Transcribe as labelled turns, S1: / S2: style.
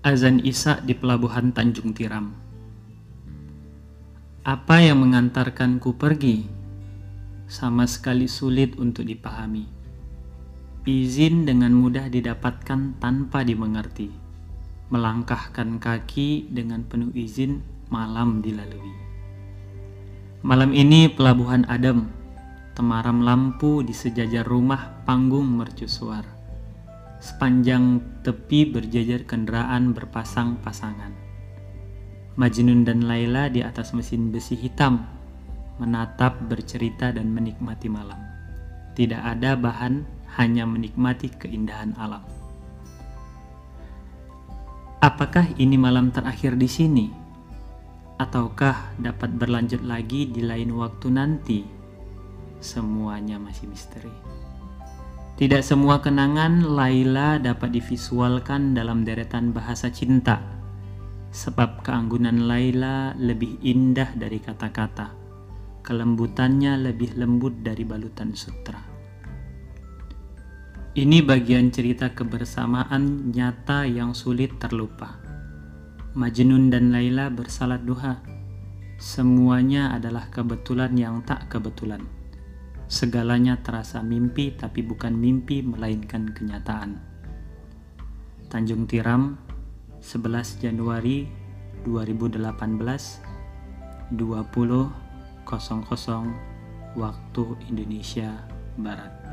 S1: Azan Isa di pelabuhan Tanjung Tiram. Apa yang mengantarkanku pergi? Sama sekali sulit untuk dipahami. Izin dengan mudah didapatkan tanpa dimengerti. Melangkahkan kaki dengan penuh izin malam dilalui. Malam ini pelabuhan adem, temaram lampu di sejajar rumah panggung mercusuar Sepanjang tepi berjajar kendaraan berpasang-pasangan. Majnun dan Laila di atas mesin besi hitam menatap, bercerita dan menikmati malam. Tidak ada bahan, hanya menikmati keindahan alam. Apakah ini malam terakhir di sini? Ataukah dapat berlanjut lagi di lain waktu nanti? Semuanya masih misteri. Tidak semua kenangan Laila dapat divisualkan dalam deretan bahasa cinta, sebab keanggunan Laila lebih indah dari kata-kata, kelembutannya lebih lembut dari balutan sutra. Ini bagian cerita kebersamaan nyata yang sulit terlupa. Majnun dan Laila bersalat duha. Semuanya adalah kebetulan yang tak kebetulan. Segalanya terasa mimpi tapi bukan mimpi melainkan kenyataan. Tanjung Tiram, 11 Januari 2018, 20.00 waktu Indonesia Barat.